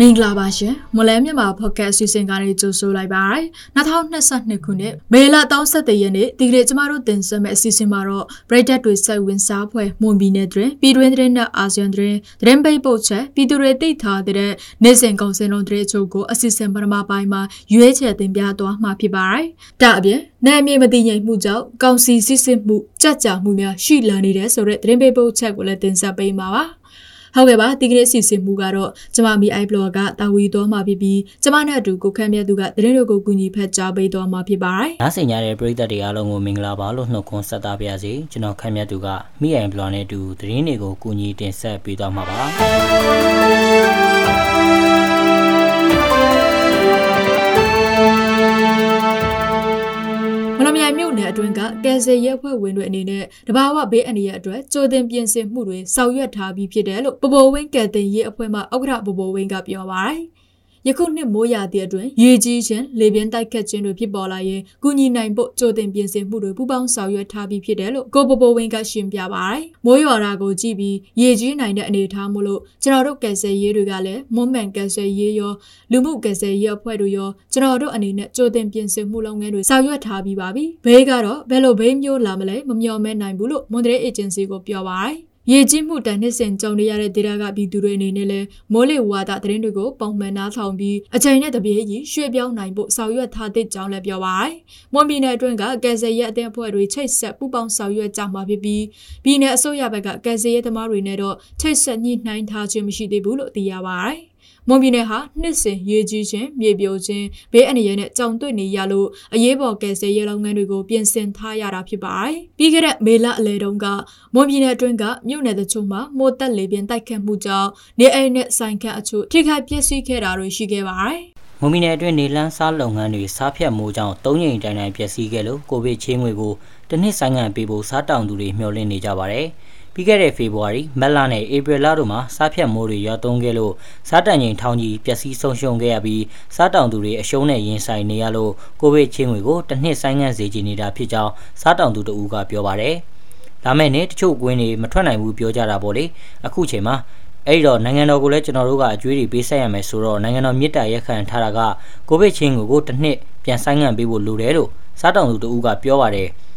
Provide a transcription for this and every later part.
မင်္ဂလာပါရှင်မလဲမြန်မာဖော့ကတ်အစီအစဉ်ကနေကြိုဆိုလိုက်ပါရစေ2022ခုနှစ်မေလ31ရက်နေ့ဒီကနေ့ကျမတို့တင်ဆက်မယ့်အစီအစဉ်မှာတော့ Brighted တွေဆက်ဝင်စားဖွဲ့မွန်ပြည်နယ်တွင်ပြည်တွင်းသတင်းနဲ့အာဆီယံသတင်းသတင်းပိတ်ပို့ချက်ပြည်သူတွေသိထားတဲ့နေ့စဉ်ကုန်စင်လုံးသတင်းအချို့ကိုအစီအစဉ်ပထမပိုင်းမှာရွေးချယ်တင်ပြသွားမှာဖြစ်ပါတယ်ဒါအပြင်နာမည်မသိငြိမ်မှုကြောင့်ကောင်စီစစ်စစ်မှုကြက်ကြမှုများရှိလာနေတဲ့ဆိုတဲ့သတင်းပိတ်ပို့ချက်ကိုလည်းတင်ဆက်ပေးမှာပါ ဟုတ်ကဲ့ပါဒီကနေ့အစီအစဉ်မူကတော့ကျမမီ i blog ကတာဝီတော်မှာဖြစ်ပြီးကျမနဲ့အတူကိုခန့်မြတ်သူကသတင်းတွေကိုကူညီဖက်ကြားပေးတော်မှာဖြစ်ပါတယ်။နားဆင်ကြတဲ့ပရိသတ်တွေအားလုံးကိုမင်္ဂလာပါလို့နှုတ်ခွန်းဆက်သပါရစေ။ကျွန်တော်ခန့်မြတ်သူကမီ i blog နဲ့အတူသတင်းတွေကိုကူညီတင်ဆက်ပေးတော်မှာပါ။ လမြိုင်မြို့နယ်အတွင်းကကယ်ဆယ်ရဲဖွဲ့ဝင်တွေအနေနဲ့တဘာဝဘေးအန္တရာယ်အတွက်ကြိုတင်ပြင်ဆင်မှုတွေဆောင်ရွက်ထားပြီးဖြစ်တယ်လို့ပပိုဝင်းကယ်တင်ရေးအဖွဲ့မှဥက္ကဋ္ဌပပိုဝင်းကပြောပါတယ်။ ယခုနှစ်မိုးရာသီအတွင်းရေကြီးခြင်းလေပြင်းတိုက်ခတ်ခြင်းတွေဖြစ်ပေါ်လာရင်ကုညီနိုင်ဖို့ကြိုတင်ပြင်ဆင်မှုတွေပူးပေါင်းဆောင်ရွက်ထားပြီးဖြစ်တယ်လို့ကိုပပိုဝင်းကရှင်းပြပါတယ်။မိုးရွာတာကိုကြည့်ပြီးရေကြီးနိုင်တဲ့အနေအထားမို့လို့ကျွန်တော်တို့ကယ်ဆယ်ရေးတွေကလည်းမွန်မှန်ကယ်ဆယ်ရေးရောလူမှုကယ်ဆယ်ရေးအဖွဲ့တို့ရောကျွန်တော်တို့အနေနဲ့ကြိုတင်ပြင်ဆင်မှုလုပ်ငန်းတွေဆောင်ရွက်ထားပြီးပါပြီ။ဘေးကတော့ဘယ်လိုဘေးမျိုးလာမလဲမမျှော်မဲနိုင်ဘူးလို့မွန်ဒရေးအေဂျင်စီကိုပြောပါတယ်။ ရေကြီးမှုတန်နှစ်စင်ကြုံနေရတဲ့ဒေသကပြည်သူတွေအနေနဲ့လည်းမိုးလေဝသသတင်းတွေကိုပုံမှန်နားထောင်ပြီးအချိန်နဲ့တပြေးကြီးရွှေ့ပြောင်းနိုင်ဖို့ဆောင်ရွက်ထားတဲ့ကြောင်းလည်းပြောပါရယ်။မွန်ပြည်နယ်အတွင်းကကယ်ဆယ်ရေးအသင်းအဖွဲ့တွေချိတ်ဆက်ပူးပေါင်းဆောင်ရွက်ကြမှာဖြစ်ပြီးပြည်내အစိုးရဘက်ကကယ်ဆယ်ရေးသမားတွေနဲ့တော့ချိတ်ဆက်ညှိနှိုင်းထားခြင်းမရှိသေးဘူးလို့သိရပါရယ်။ မွန်ပြည်နယ်ဟာနှစ်စဉ်ရေကြီးခြင်းမြေပြိုခြင်းဘေးအန္တရာယ်နဲ့ကြောင်တွေ့နေရလို့အရေးပေါ်ကယ်ဆယ်ရေးလုပ်ငန်းတွေကိုပြင်ဆင်ထားရတာဖြစ်ပါတယ်။ပြီးခဲ့တဲ့မေလအလယ်တုန်းကမွန်ပြည်နယ်အတွင်းကမြို့နယ်တချို့မှာမိုးတက်လေပြင်းတိုက်ခတ်မှုကြောင့်နေအိမ်နဲ့ဆိုင်ခန့်အချို့ထိခိုက်ပျက်စီးခဲ့တာတွေရှိခဲ့ပါတယ်။မွန်ပြည်နယ်အတွင်းနေလန်းစားလုပ်ငန်းတွေစားဖြတ်မှုကြောင့်၃ကြိမ်တိုင်တိုင်ပျက်စီးခဲ့လို့ကိုဗစ်ချင်းငွေကိုတစ်နှစ်ဆိုင်ငံပေးဖို့စားတောင်သူတွေမျှော်လင့်နေကြပါတယ်။ ပြီးခဲ့တဲ့ဖေဖော်ဝါရီမတ်လနဲ့ဧပြီလတို့မှာစားဖြတ်မိုးတွေရွာသွန်းခဲ့လို့စားတန်ချိန်ထောင်ကြီးပျက်စီးဆုံးရှုံးခဲ့ရပြီးစားတောင်သူတွေအရှုံးနဲ့ရင်ဆိုင်နေရလို့ကိုဗစ်ချင်းငွေကိုတစ်နှစ်ဆိုင်ငံ့စေချင်နေတာဖြစ်ကြောင်းစားတောင်သူတဦးကပြောပါတယ်။ဒါမဲ့နဲ့တချို့ကွင်းတွေမထွက်နိုင်ဘူးပြောကြတာပေါ့လေ။အခုချိန်မှာအဲ့တော့နိုင်ငံတော်ကိုလည်းကျွန်တော်တို့ကအကျွေးတွေပေးဆက်ရမယ်ဆိုတော့နိုင်ငံတော်မြစ်တာရက်ခံထားတာကကိုဗစ်ချင်းကိုတစ်နှစ်ပြန်ဆိုင်ငံ့ပေးဖို့လိုတယ်လို့စားတောင်သူတဦးကပြောပါတယ်။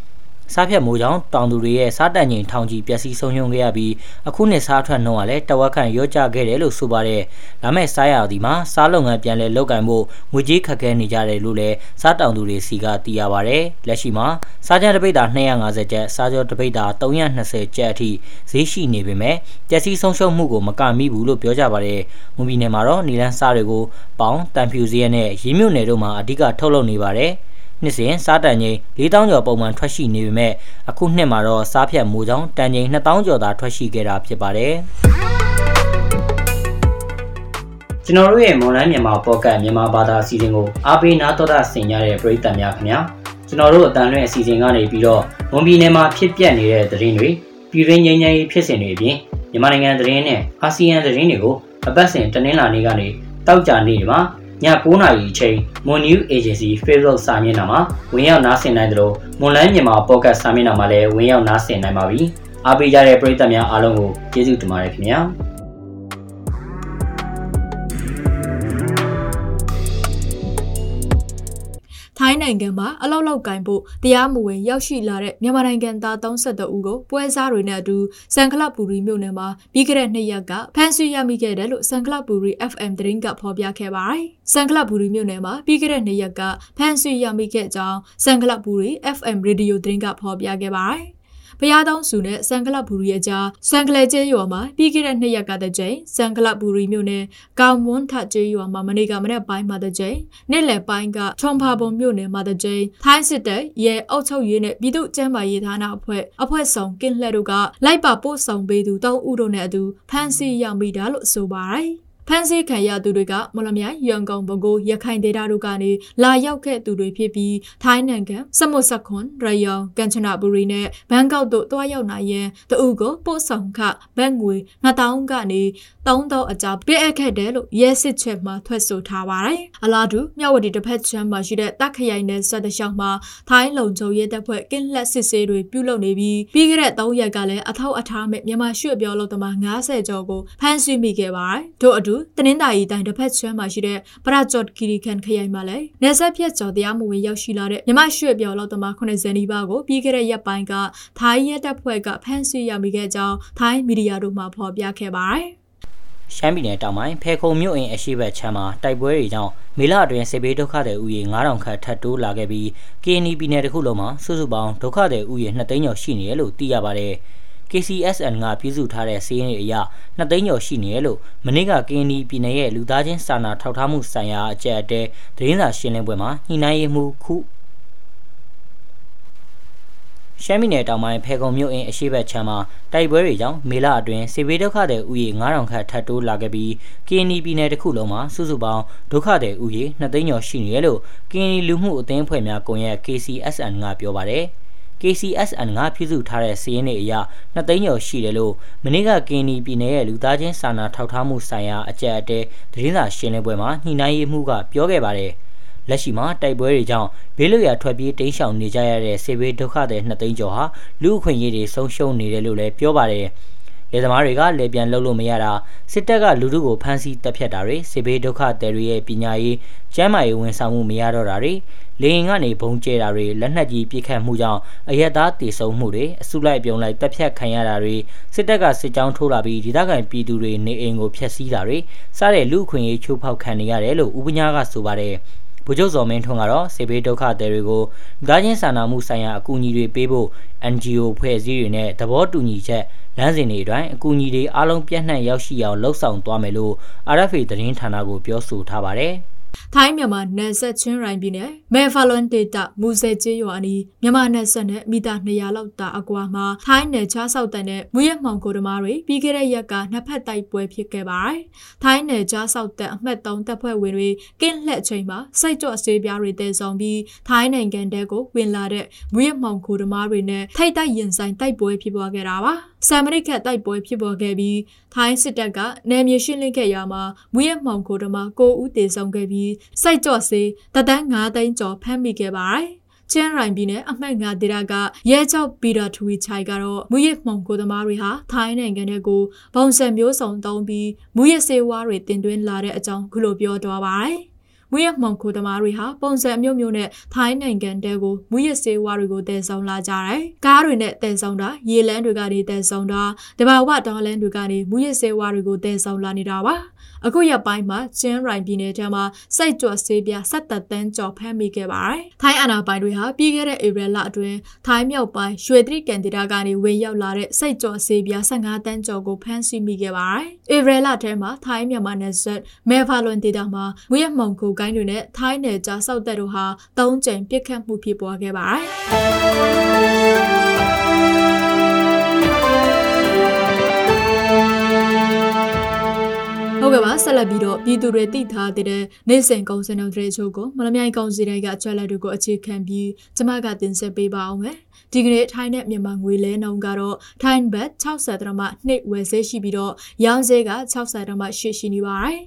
စားဖြတ်မိုးကြောင့်တောင်သူတွေရဲ့စားတန်ချိန်ထောင်ကြီးပျက်စီးဆုံးရှုံးခဲ့ရပြီးအခုနှစ်စားထွက်နှုန်းကလည်းတဝက်ခန့်ရော့ကျခဲ့တယ်လို့ဆိုပါတယ်။ဒါမဲ့စားရသည်မှာစားလုပ်ငန်းပြန်လည်လုပ်ကင်ဖို့ငွေကြေးခက်ခဲနေကြတယ်လို့လည်းစားတောင်သူတွေစီကသိရပါတယ်။လက်ရှိမှာစားကြတပိတ်တာ250ကျပ်စားကြောတပိတ်တာ320ကျပ်အထိဈေးရှိနေပေမဲ့ပျက်စီးဆုံးရှုံးမှုကိုမကမိဘူးလို့ပြောကြပါတယ်။မွန်ပြည်နယ်မှာတော့နီလန်းစားတွေကိုပေါင်တန်ဖြူစည်းရနဲ့ရင်းမြုပ်နယ်တို့မှာအဓိကထုတ်လုပ်နေပါတယ်။ နှစ်စဉ်စားတန်ချိန်4000ကျော်ပုံမှန်ထွက်ရှိနေပေမဲ့အခုနှစ်မှာတော့စားဖြတ်မိုးကြောင့်တန်ချိန်2000ကျော်သာထွက်ရှိခဲ့တာဖြစ်ပါတယ်ကျွန်တော်တို့ရဲ့မွန်လိုင်းမြန်မာပေါ့ကတ်မြန်မာဘာသာအစီအစဉ်ကိုအားပေးနားတော်တာဆင်ကြတဲ့ပရိသတ်များခင်ဗျာကျွန်တော်တို့အတန်လွင့်အစီအစဉ်ကနေပြီးတော့မွန်ပြည်နယ်မှာဖြစ်ပျက်နေတဲ့သတင်းတွေပြည်ရင်းငြိမ်းချမ်းရေးဖြစ်စဉ်တွေအပြင်မြန်မာနိုင်ငံသတင်းနဲ့အာဆီယံသတင်းတွေကိုအပတ်စဉ်တနင်္လာနေ့ကနေတောက်ကြနေ့မှာ ည9:00နာရီအချိန် Moon News Agency Facebook စာမျက်နှာမှာဝင်ရောက်နားဆင်နိုင်သလို Moonline မြန်မာ Podcast စာမျက်နှာမှာလည်းဝင်ရောက်နားဆင်နိုင်ပါပြီ။အားပေးကြတဲ့ပရိသတ်များအားလုံးကိုကျေးဇူးတင်ပါတယ်ခင်ဗျာ။ နိုင်ငံမှာအလောက်လောက်ကင်ဖို့တရားမဝင်ရောက်ရှိလာတဲ့မြန်မာနိုင်ငံသား32ဦးကိုပွဲစားတွေနဲ့အတူစံကလပ်ပူရီမြို့နယ်မှာပြီးခဲ့တဲ့နှစ်ရက်ကဖမ်းဆီးရမိခဲ့တယ်လို့စံကလပ်ပူရီ FM သတင်းကဖော်ပြခဲ့ပါတယ်။စံကလပ်ပူရီမြို့နယ်မှာပြီးခဲ့တဲ့နှစ်ရက်ကဖမ်းဆီးရမိခဲ့ကြောင်းစံကလပ်ပူရီ FM ရေဒီယိုသတင်းကဖော်ပြခဲ့ပါတယ်။ ဘုရားတောင်းစုနဲ့စံကလဘူရီအကြားစံကလေကျဲရွာမှာပြီးခဲ့တဲ့နှစ်ရက်ကတကြိမ်စံကလဘူရီမြို့နယ်ကောင်မွန်းထကျဲရွာမှာမနေ့ကမနေ့ပိုင်းမှာတကြိမ်နေ့လယ်ပိုင်းကထုံဖာပုံမြို့နယ်မှာတကြိမ်ထိုင်းစစ်တပ်ရဲအုပ်ချုပ်ရေးနဲ့ပြည်သူ့ကျန်းမာရေးဌာနအဖွဲ့အဖွဲ့ဆောင်ကင်းလှဲ့တို့ကလိုက်ပါပို့ဆောင်ပေးသူတောင်းဦးတို့နဲ့အတူဖမ်းဆီးရမိတာလို့ဆိုပါတယ် ဖမ်းဆီးခံရသူတွေကမလမြိုင်ရန်ကုန်ဘကိုရခိုင်ဒေသတို့ကနေလာရောက်ခဲ့သူတွေဖြစ်ပြီးထိုင်းနိုင်ငံစမုစခွန်ရယောင်ကန်ချနာဘူရီနဲ့ဘန်ကောက်တို့တွားရောက်နိုင်ရင်တအုပ်ကိုပို့ဆောင်ခဘတ်ငွေ2000ကနေ3000အကြပေးအပ်ခဲ့တယ်လို့ရဲစစ်ချက်မှထွက်ဆိုထားပါတယ်။အလားတူမြဝတီတစ်ဖက်ချမ်းမှာရှိတဲ့တပ်ခရိုင်နယ်ဆက်တလျှောက်မှာထိုင်းလုံခြုံရေးတပ်ဖွဲ့ကင်းလက်စစ်ဆေးတွေပြုလုပ်နေပြီးပြီးခဲ့တဲ့3ရက်ကလည်းအထောက်အထားမဲ့မြန်မာရွှေ့ပြောလို့တမ90ကျော်ကိုဖမ်းဆီးမိခဲ့ပါတယ်။တို့အတူတနင်္သာရီတိုင်းတစ်ဖက်ချမ်းမှာရှိတဲ့ပရကြော့ကီရီကန်ခရိုင်မှာလည်းနေဆက်ဖြတ်ကျော်တရားမဝင်ရောက်ရှိလာတဲ့မြမရွှေပြော်လောက်သမား90နီးပါးကိုပြီးခဲ့တဲ့ရက်ပိုင်းကထိုင်းရဲတပ်ဖွဲ့ကဖမ်းဆီးရမိခဲ့ကြောင်းထိုင်းမီဒီယာတို့မှဖော်ပြခဲ့ပါတယ်။ရှမ်းပြည်နယ်တောင်ပိုင်းဖေခုံမြို့အင်အရှိဘက်ချမ်းမှာတိုက်ပွဲတွေကြောင့်မေလအတွင်းစစ်ဘေးဒုက္ခသည်ဥယျာဉ်9000ခန့်ထပ်တိုးလာခဲ့ပြီး KNY ပြည်နယ်တစ်ခုလုံးမှာစုစုပေါင်းဒုက္ခသည်ဥယျာဉ်2သိန်းကျော်ရှိနေတယ်လို့သိရပါတယ်။ KCSN ကပြုစုထားတဲ့စီးရင်တွေအရ2သိန်းကျော်ရှိနေတယ်လို့မနေ့ကကင်းဒီပြည်နယ်ရဲ့လူသားချင်းစာနာထောက်ထားမှုဆိုင်ရာအကြက်အတဲသတင်းစာရှင်းလင်းပွဲမှာညှိနှိုင်းရေးမှူးခုရှမ်းပြည်နယ်တောင်ပိုင်းဖေကုံမြို့အင်းအရှိဘက်ချမ်းမှာတိုက်ပွဲတွေကြောင့်မေလအတွင်းစေဘေးဒုက္ခသည်ဥယေ9000ခန့်ထပ်တိုးလာခဲ့ပြီး KNY ပြည်နယ်တစ်ခုလုံးမှာစုစုပေါင်းဒုက္ခသည်ဥယေ2သိန်းကျော်ရှိနေတယ်လို့ KNY လူမှုအသင်းအဖွဲ့များကွန်ရက် KCSN ကပြောပါတယ်။ KCSN ကပြုစုထားတဲ့စီးရင်တွေအရ2သိန်းကျော်ရှိတယ်လို့မနေ့ကကင်းနီပြည်နယ်ရဲ့လူသားချင်းစာနာထောက်ထားမှုဆိုင်ရာအကြက်အတဲသတင်းစာရှင်းလင်းပွဲမှာညှိနှိုင်းရေးမှူးကပြောခဲ့ပါတယ်။လက်ရှိမှာတိုက်ပွဲတွေကြောင့်ဘေးလွတ်ရာထွက်ပြေးတိမ်းရှောင်နေကြရတဲ့ဆေးဘေးဒုက္ခသည်2သိန်းကျော်ဟာလူအခွင့်အရေးတွေဆုံးရှုံးနေတယ်လို့လည်းပြောပါတယ်။ လေသမားတွေကလေပြန်လှုပ်လို့မရတာစစ်တပ်ကလူထုကိုဖမ်းဆီးတပ်ဖြတ်တာတွေစစ်ဘေးဒုက္ခသည်တွေရဲ့ပညာရေးကျန်းမာရေးဝန်ဆောင်မှုမရတော့တာတွေလေရင်ကနေဘုံကျဲတာတွေလက်နက်ကြီးပစ်ခတ်မှုကြောင့်အရက်သားတည်ဆုံမှုတွေအစုလိုက်ပြုံလိုက်တပ်ဖြတ်ခံရတာတွေစစ်တပ်ကစစ်ကြောင်းထိုးလာပြီးဒေသခံပြည်သူတွေနေအိမ်ကိုဖျက်ဆီးတာတွေစတဲ့လူအခွင့်အရေးချိုးဖောက်ခံနေရတယ်လို့ဥပညာကဆိုပါတယ် ဗိုလ်ချုပ်စော်မင်းထွန်းကတော့စေဘေးဒုက္ခသည်တွေကိုဂါချင်းစာနာမှုဆိုင်ရာအကူအညီတွေပေးဖို့ NGO ဖွဲ့စည်းတွေနဲ့သဘောတူညီချက်လမ်းစဉ်တွေအတွင်းအကူအညီတွေအားလုံးပြန့်နှံ့ရောက်ရှိအောင်လှုံ့ဆော်သွားမယ်လို့ RFA သတင်းဌာနကိုပြောဆိုထားပါတယ်။ ထိုင်းမြန်မာနယ်စပ်ချင်းရိုင်ပြည်နယ်မဲဖာလွန်ဒေတာမူဆယ်ကျေးရွာနီးမြန်မာနယ်စပ်နဲ့မီတာ200လောက်တာအကွာမှာထိုင်းနယ်ချားဆောက်တန်တဲ့မူရမှောင်ကိုတမားတွေပြီးခဲ့တဲ့ရက်ကနှစ်ဖက်တိုက်ပွဲဖြစ်ခဲ့ပါတယ်။ထိုင်းနယ်ချားဆောက်တန်အမှတ်3တပ်ဖွဲ့ဝင်တွေကင်းလှက်ချိန်မှာစိုက်ကြော့ဆေးပြားတွေတည်ဆောင်ပြီးထိုင်းနိုင်ငံတဲကိုဝင်လာတဲ့မူရမှောင်ကိုတမားတွေနဲ့ထိုက်တိုက်ရင်ဆိုင်တိုက်ပွဲဖြစ်ပွားခဲ့တာပါ။ ဆမ်မရိကတိုက်ပွဲဖြစ်ပေါ်ခဲ့ပြီးထိုင်းစစ်တပ်ကနယ်မြေရှင်းလင်းခဲ့ရမှာမူရမောင်ကိုတမကိုဦးတေဆောင်ခဲ့ပြီးစိုက်ကြော့စေးတဒန်း9သိန်းကျော်ဖမ်းမိခဲ့ပါတယ်။ချန်ရိုင်ပြည်နယ်အမှတ်၅ဒေသကရဲကျောက်ပီတာထူဝီချိုင်ကတော့မူရမှောင်ကိုသမားတွေဟာထိုင်းနိုင်ငံတဲ့ကိုဘုံစံမျိုးစုံတုံးပြီးမူရစေဝါတွေတင်သွင်းလာတဲ့အကြောင်းခုလိုပြောသွားပါတယ်။ မူရမှောင်ခိုသမားတွေဟာပုံစံအမျိုးမျိုးနဲ့ထိုင်းနိုင်ငံတဲကိုမူရစေဝါတွေကိုတည်ဆောင်လာကြတယ်။ကားတွေနဲ့တည်ဆောင်တာရေလန်းတွေကနေတည်ဆောင်တာတဘာဝဒေါ်လန်းတွေကနေမူရစေဝါတွေကိုတည်ဆောင်လာနေတာပါ။အခုရက်ပိုင်းမှာကျင်းရိုင်ပြည်နယ်ထဲမှာစိတ်ကြော်ဆေးပြဆက်သက်တန်းကြော်ဖမ်းမိခဲ့ပါတယ်။ထိုင်းအာဏာပိုင်တွေဟာပြီးခဲ့တဲ့ဧပြီလအတွင်းထိုင်းမြောက်ပိုင်းရွှေတရိကန်ဒေသကနေဝင်ရောက်လာတဲ့စိတ်ကြော်ဆေးပြ15တန်းကြော်ကိုဖမ်းဆီးမိခဲ့ပါတယ်။ဧပြီလထဲမှာထိုင်းမြန်မာနယ်စပ်မဲဖာလွန်ဒေသမှာမွေးရမှောင်ခိုကိုင်းတွေနဲ့ထိုင်းနယ်ကြားစောက်တပ်တို့ဟာ၃ကြိမ်ပစ်ခတ်မှုဖြစ်ပွားခဲ့ပါတယ်။ဟုတ်ကဲ့ပါဆက်လက်ပြီးတော့ပြည်သူတွေသိထားတဲ့နိုင်စင်ကုံစံတော်တဲ့ချို့ကိုမလမြိုင်ကုံစီတိုင်းကအချက်လက်တွေကိုအခြေခံပြီးကျမကတင်ဆက်ပေးပါအောင်မယ်ဒီကနေ့ထိုင်းနဲ့မြန်မာငွေလဲနှုန်းကတော့ထိုင်းဘတ်60ဒရမ2ဝယ်ဈေးရှိပြီးတော့ရောင်းဈေးက60ဒရမ8ရှိနေပါတယ်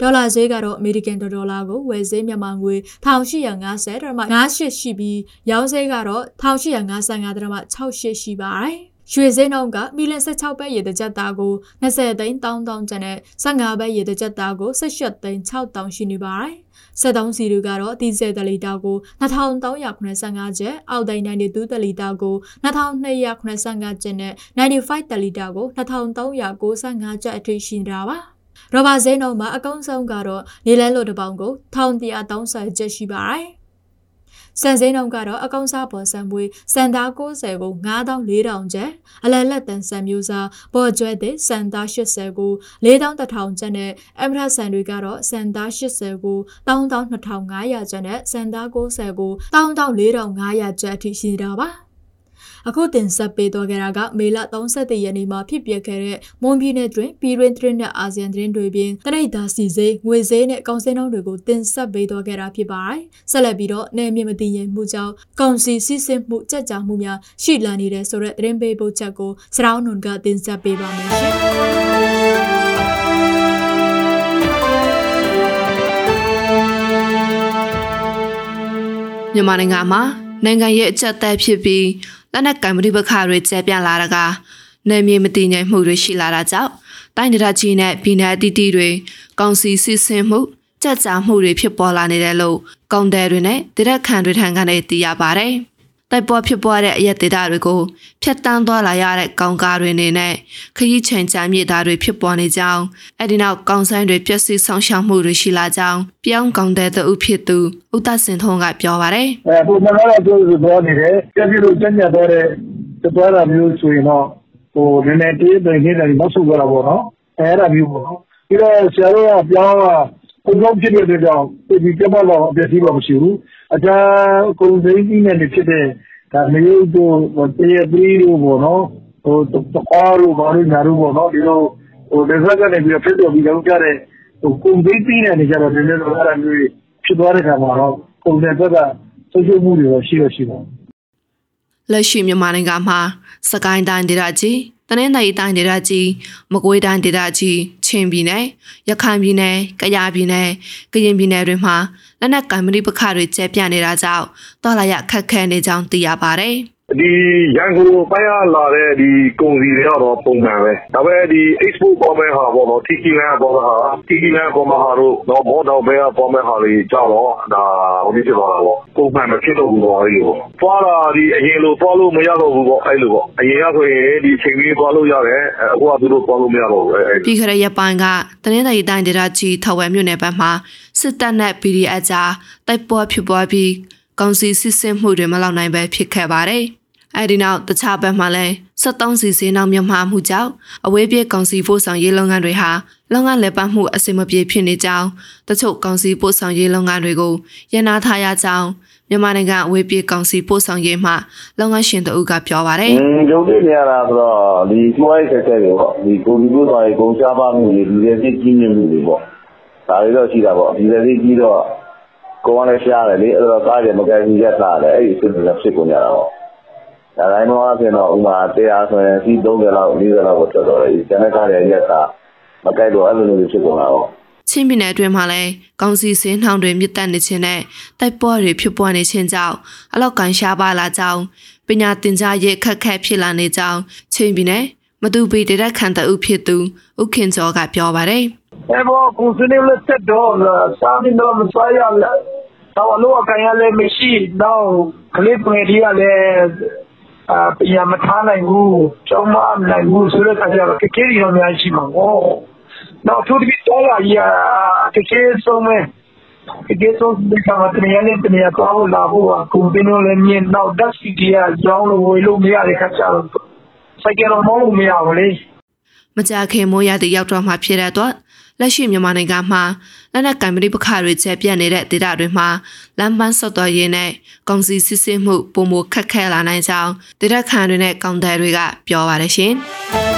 ဒေါ်လာဈေးကတော့အမေရိကန်ဒေါ်လာကိုဝယ်ဈေးမြန်မာငွေ1850ဒရမ98ရှိပြီးရောင်းဈေးကတော့1855ဒရမ68ရှိပါတယ်ရွှေစင်းနှုန်းကမီလ16ပဲရေတကြက်သားကို20သိန်းတောင်းတောင်းကျန်တဲ့15ပဲရေတကြက်သားကို18သိန်း6တောင်းရှိနေပါတယ်။73စီတွေကတော့ဒီဇယ်တလီတာကို2385ကျပ်အောက်တိုင်း92တလီတာကို2285ကျပ်နဲ့95တလီတာကို2395ကျပ်အထိရှိနေတာပါ။ ရောဘာဇဲနှုန်းမှာအကောင်းဆုံးကတော့နေလန်းလိုတပေါင်ကို1130ကျပ်ရှိပါတယ်စံစင်းနှုန်းကတော့အကောင်စားပေါ်စံပွေးစံသား90ကို9400ကျပ်အလယ်လက်တန်စံမျိုးစားပေါ်ကျွဲတဲ့စံသား80ကို4100ကျပ်နဲ့အမရဆန်တွေကတော့စံသား80ကို12500ကျပ်နဲ့စံသား90ကို14400ကျပ်အထိရှိတာပါ အခုတင်ဆက်ပေးသွားခဲ့တာကမေလ31ရက်နေ့မှာဖြစ်ပျက်ခဲ့တဲ့မွန်ပြည်နယ်တွင်ပြည်တွင်းသတင်းနဲ့အာဆီယံသတင်းတွေပြင်တရိတ်သားစီစေးငွေစေးနဲ့ကောင်စင်းနှုန်းတွေကိုတင်ဆက်ပေးသွားခဲ့တာဖြစ်ပါတယ်။ဆက်လက်ပြီးတော့နယ်မြေမတည်ငြိမ်မှုကြောင့်ကောင်စီစီစစ်မှုကြက်ကြမှုများရှိလာနေတဲ့ဆိုတဲ့သတင်းပေးပို့ချက်ကိုစရောင်းနွန်ကတင်ဆက်ပေးပါမယ်ရှင်။မြန်မာနိုင်ငံမှာနိုင်ငံရဲ့အကြက်တဲဖြစ်ပြီး လက်နက်ကင်ပဋိပက္ခတွေကျဲပြန့်လာတာကနယ်မြေမတည်ငြိမ်မှုတွေရှိလာတာကြောင့်တိုင်းဒေသကြီးနဲ့ပြည်내အသီးသီးတွေကောင်စီစစ်ဆင်မှုကြက်ကြာမှုတွေဖြစ်ပေါ်လာနေတယ်လို့ကောင်တယ်တွေနဲ့ဒေသခံတွေထံကနေသိရပါတယ်။ တိုက်ပွဲဖြစ်ပွားတဲ့အရက်ဒေသတွေကိုဖျက်တမ်းသွားလာရတဲ့ကောင်ကားတွေနေနဲ့ခရီးချိန်ကြာမြင့်တာတွေဖြစ်ပေါ်နေကြောင်းအဲဒီနောက်ကောင်ဆိုင်တွေပျက်စီးဆောင်ရှောက်မှုတွေရှိလာကြောင်းပြောင်းကောင်တဲ့သူဖြစ်သူဥဒစင်ထုံးကပြောပါတယ်။အဲပုံမှန်ကတော့သူပြောနေတယ်။ပြည့်ပြည့်လို့ကျန်ကျတော့တဲ့သွားတာမျိုးဆိုရင်တော့ဟိုနည်းနည်းတေးပင်နေတာမဆုကြတာပေါ့နော်။အဲအဲ့ဒါမျိုးပေါ့နော်။ပြီးတော့ဆရာတို့ကပြောင်း ကကိုယ်ကောင်းဖြစ်တဲ့အတွက်ကြောင့်ဒီပြတ်ပါတော့အပြည့်စီးပါမရှိဘူး။အခြားကိုယ်စိတ်ကြီးနဲ့ဖြစ်တဲ့ဒါမယုတ်တို့တရပရီတို့ပေါ့နော်ဟိုတကွာတို့ဘာလို့ညာတို့ပေါ့နော်ဒီလိုဟိုဒေသကနေပြီးဖြစ်တော့ပြီးတော့ကြတဲ့ဟိုကုန်သိသိနေကြတော့ဒီလိုလိုအဲ့ဒါမျိုးဖြစ်သွားတဲ့ခါမှာတော့ကုန်တဲ့ဘက်ကဆုံးရှုံးမှုတွေတော့ရှိရရှိပါလက်ရှိမြန်မာနိုင်ငံမှာစကိုင်းတိုင်းဒေသကြီး တနင်္သာရီတိုင်းဒေသကြီးမကွေးတိုင်းဒေသကြီးချင်းပြည်နယ်ရခိုင်ပြည်နယ်ကယားပြည်နယ်ကရင်ပြည်နယ်တွေမှာလက်နက်ကင်မရီပခတွေကျဲပြန့်နေတာကြောင့်တော်လာရခက်ခဲနေကြောင်းသိရပါတယ်။ ဒီရန်ကုန်ပိုင်းရလာတဲ့ဒီကုန်စည်တွေကတော့ပုံမှန်ပဲဒါပေမဲ့ဒီ export ပေါ်မဲ့ဟာပေါ့နော် TK လမ်းပေါ်မှာဟာ TK လမ်းပေါ်မှာဟာတို့တော့ဘောတော့ဘဲပေါ်မဲ့ဟာတွေကြောက်တော့ဒါဟိုဒီဖြစ်သွားတာပေါ့ပုံမှန်မဖြစ်တော့ဘူးပေါ့အဲဒီပေါ့သွားတာဒီအရင်လိုသွားလို့မရတော့ဘူးပေါ့အဲ့လိုပေါ့အရင်ကဆိုရင်ဒီချိန်ကြီးသွားလို့ရတယ်အခုကသူတို့သွားလို့မရတော့ဘူးအဲပြီးခရရပိုင်းကတနင်္သာရီတိုင်းဒေသကြီးထဝယ်မြို့နယ်ဘက်မှာစစ်တပ်နဲ့ PDF ကြားတိုက်ပွဲဖြစ်ပွားပြီးကောင်စီစစ်ဆင်မှုတွေမလောက်နိုင်ပဲဖြစ်ခဲ့ပါတယ်။ အဲဒီနောက်တခြားဘက်မှလည်း73စီစင်းနောက်မြန်မာမှုကြောင့်အဝေးပြေးကောင်စီပို့ဆောင်ရေးလုပ်ငန်းတွေဟာလုပ်ငန်းလည်ပတ်မှုအဆင်မပြေဖြစ်နေကြောင်းတချို့ကောင်စီပို့ဆောင်ရေးလုပ်ငန်းတွေကိုရန်နာထားရကြောင်းမြန်မာနိုင်ငံအဝေးပြေးကောင်စီပို့ဆောင်ရေးမှလုပ်ငန်းရှင်တို့ကပြောပါတယ်။ဂျုံတွေ့နေရတာဆိုတော့ဒီကိုယ်ရဲ့ဆက်ဆက်တွေပေါ့ဒီကိုဒီပို့ဆောင်ရေးကုန်ရှားပါမှုတွေဒီရဲ့ကြီးမြင့်မှုတွေပေါ့ဒါတွေတော့ရှိတာပေါ့ဒီလည်းကြီးတော့ကိုယ်ကလည်းရှားတယ်လေအဲ့တော့ကားတွေမကယ်ကြီးရက်လာတယ်အဲ့ဒီစစ်တွေဖြစ်ကုန်ကြတာပေါ့ ဒါတိုင်းတော့အပြင်တော့ဥမာတရားဆိုရင်စီး30လောက်40လောက်ကိုထွက်တော့တယ်ကျန်တဲ့ကားတွေရက်ကမကြိုက်တော့အဲ့လိုမျိုးဖြစ်ကုန်တာပေါ့ချင်းပြည်နယ်အတွင်းမှာလည်းကောင်းစီစင်းနှောင်တွေမြစ်တက်နေခြင်းနဲ့တိုက်ပွဲတွေဖြစ်ပွားနေခြင်းကြောင့်အလောက်ကန်ရှားပါလာကြောင်းပညာသင်ကြားရေးခက်ခဲဖြစ်လာနေကြောင်းချင်းပြည်နယ်မတူပီတရက်ခန်တအုပ်ဖြစ်သူဥခင်ကျော်ကပြောပါတယ်။အဲဘောကိုစနေလက်သက်တော့စားနေတော့မစားရလား။တော့အလို့အကန်ရလည်းမရှိတော့ကလေးပွေဒီကလည်းအာ ပြန်မထားနိုင်ဘူးကျောင်းမနိုင်ဘူးဆိုတဲ့အခါကျတော့တကယ်ရောများရှိမှာပေါ့နောက်သူဒီတော်လာရတကယ်ဆုံးမဲ့တကယ်ဆုံးဒီကမှာတနေရာနဲ့တနေရာတော့လာဖို့ကုပင်းလည်းမြင်တော့ဓာတ်စီတီကကြောင်းလို့ဝေလို့မရတဲ့ခါကျတော့စိုက်ကြတော့မလို့မရဘူးလေမကြခင်မိုးရတဲ့ရောက်တော့မှဖြစ်တဲ့အတွက် လက်ရှိမြန်မာနိုင်ငံမှာလက်နက်ကင်ပဏိပခတွေကျပြန့်နေတဲ့ဒေသတွေမှာလမ်းပန်းဆက်သွယ်ရေးနဲ့ကုန်စည်စစ်ဆေးမှုပုံမခက်ခဲလာနိုင်ကြောင်းဒေသခံတွေနဲ့ကောင်တယ်တွေကပြောပါတယ်ရှင်။